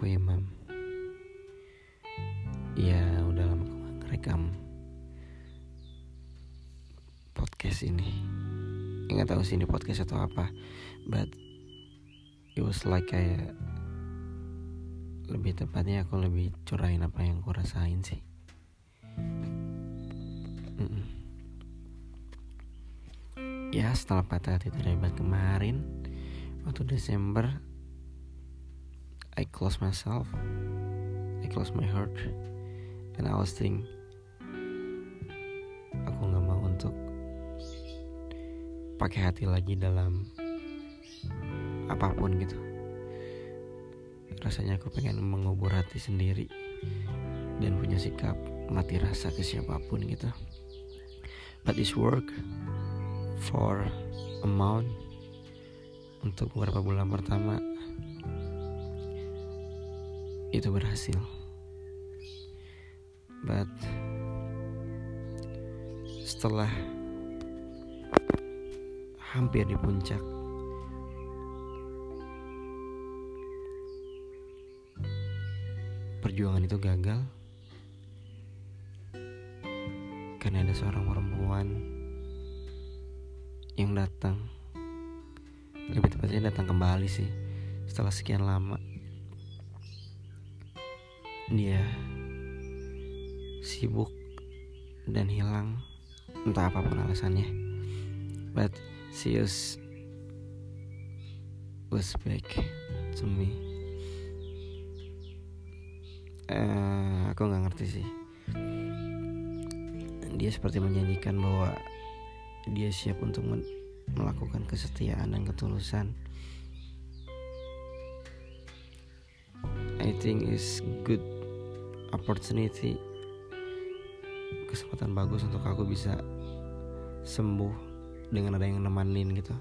aku ya, imam ya udah lama aku rekam podcast ini. Nggak tahu sih ini podcast atau apa but it was like kayak lebih tepatnya aku lebih curahin apa yang aku rasain sih. Ya setelah patah hati terlibat kemarin waktu Desember I close myself I close my heart and I was think aku nggak mau untuk pakai hati lagi dalam apa pun gitu. Rasanya aku pengen mengubur hati sendiri dan punya sikap mati rasa ke siapa pun gitu. But this work for a month untuk beberapa bulan pertama itu berhasil. But setelah hampir di puncak perjuangan itu gagal. Karena ada seorang perempuan yang datang. Lebih tepatnya datang kembali sih setelah sekian lama dia sibuk dan hilang entah apa pun alasannya. But she was was back to me. Eh, aku nggak ngerti sih. Dia seperti menyanyikan bahwa dia siap untuk melakukan kesetiaan dan ketulusan. I think is good opportunity kesempatan bagus untuk aku bisa sembuh dengan ada yang nemenin gitu.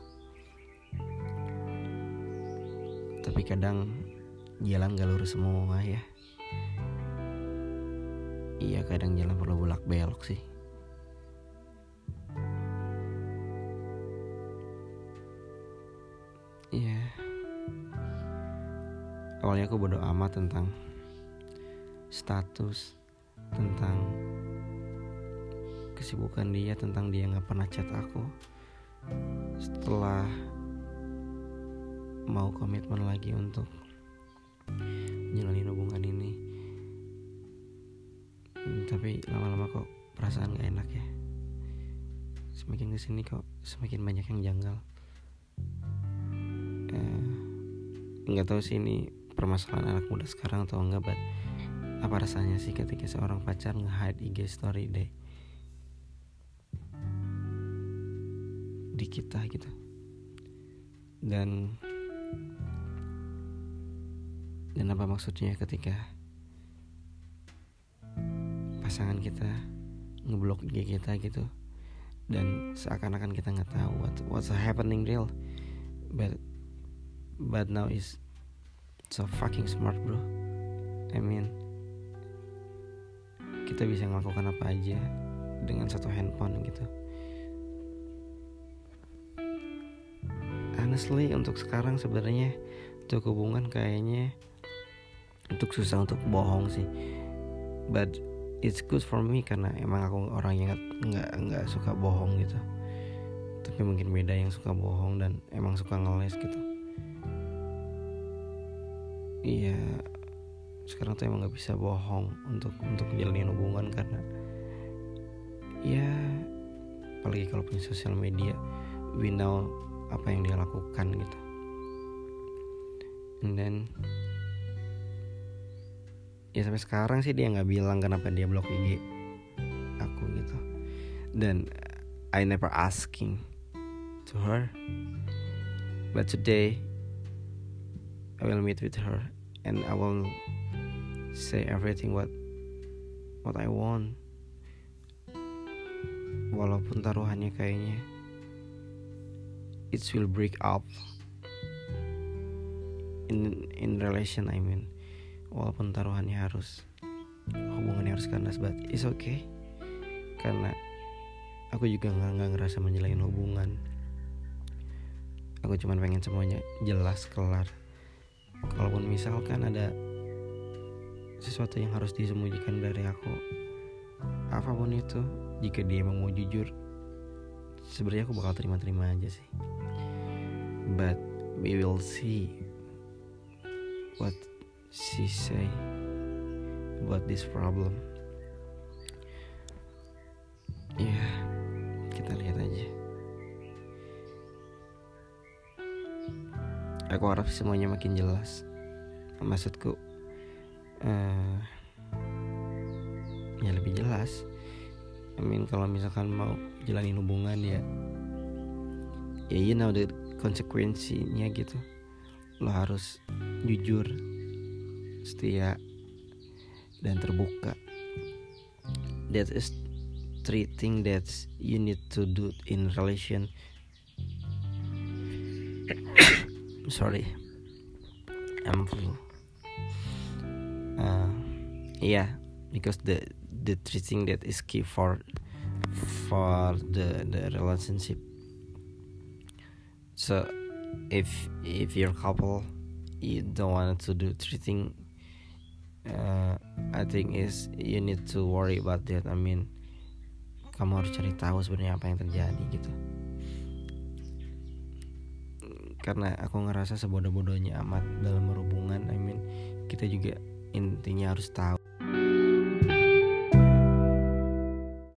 Tapi kadang jalan gak lurus semua ya. Iya kadang jalan perlu bolak belok sih. Iya. Awalnya aku bodo amat tentang status tentang kesibukan dia tentang dia nggak pernah chat aku. Setelah mau komitmen lagi untuk jalanin hubungan ini. Hmm, tapi lama-lama kok perasaan gak enak ya. Semakin ke sini kok semakin banyak yang janggal. Eh, nggak tahu sih ini permasalahan anak muda sekarang atau enggak but apa rasanya sih ketika seorang pacar nge-hide IG story deh? Di kita gitu. Dan dan apa maksudnya ketika pasangan kita ngeblok IG kita gitu? Dan seakan-akan kita nggak tahu what what's happening real. But but now is so fucking smart bro. I mean kita bisa melakukan apa aja dengan satu handphone gitu. Honestly untuk sekarang sebenarnya untuk hubungan kayaknya untuk susah untuk bohong sih. But it's good for me karena emang aku orang yang nggak nggak suka bohong gitu. Tapi mungkin beda yang suka bohong dan emang suka ngeles gitu. Iya sekarang tuh emang nggak bisa bohong untuk untuk jalanin hubungan karena ya apalagi kalau punya sosial media we know apa yang dia lakukan gitu. And then ya sampai sekarang sih dia nggak bilang kenapa dia blok IG aku gitu. Dan I never asking to her. But today I will meet with her and I will say everything what what I want. Walaupun taruhannya kayaknya it will break up in in relation I mean. Walaupun taruhannya harus hubungannya harus kandas but it's okay. Karena aku juga nggak nggak ngerasa menjalin hubungan. Aku cuma pengen semuanya jelas kelar kalaupun misalkan ada sesuatu yang harus disembunyikan dari aku apa pun itu jika dia emang mau jujur sebenarnya aku bakal terima-terima aja sih. But we will see what she say about this problem aku harap semuanya makin jelas. Maksudku uh, ya lebih jelas. Mean kalau misalkan mau jalanin hubungan ya ya you know the konsekuensinya gitu. Lo harus jujur setia dan terbuka. That is three things that you need to do in relation sorry. I'm flu uh, yeah because the the three thing that is key for for the the relationship. So if if your couple you don't want to do three thing uh, I think is you need to worry about that. I mean kamu harus cari tahu sebenarnya apa yang terjadi gitu karena aku ngerasa sebodoh-bodohnya amat dalam berhubungan I mean kita juga intinya harus tahu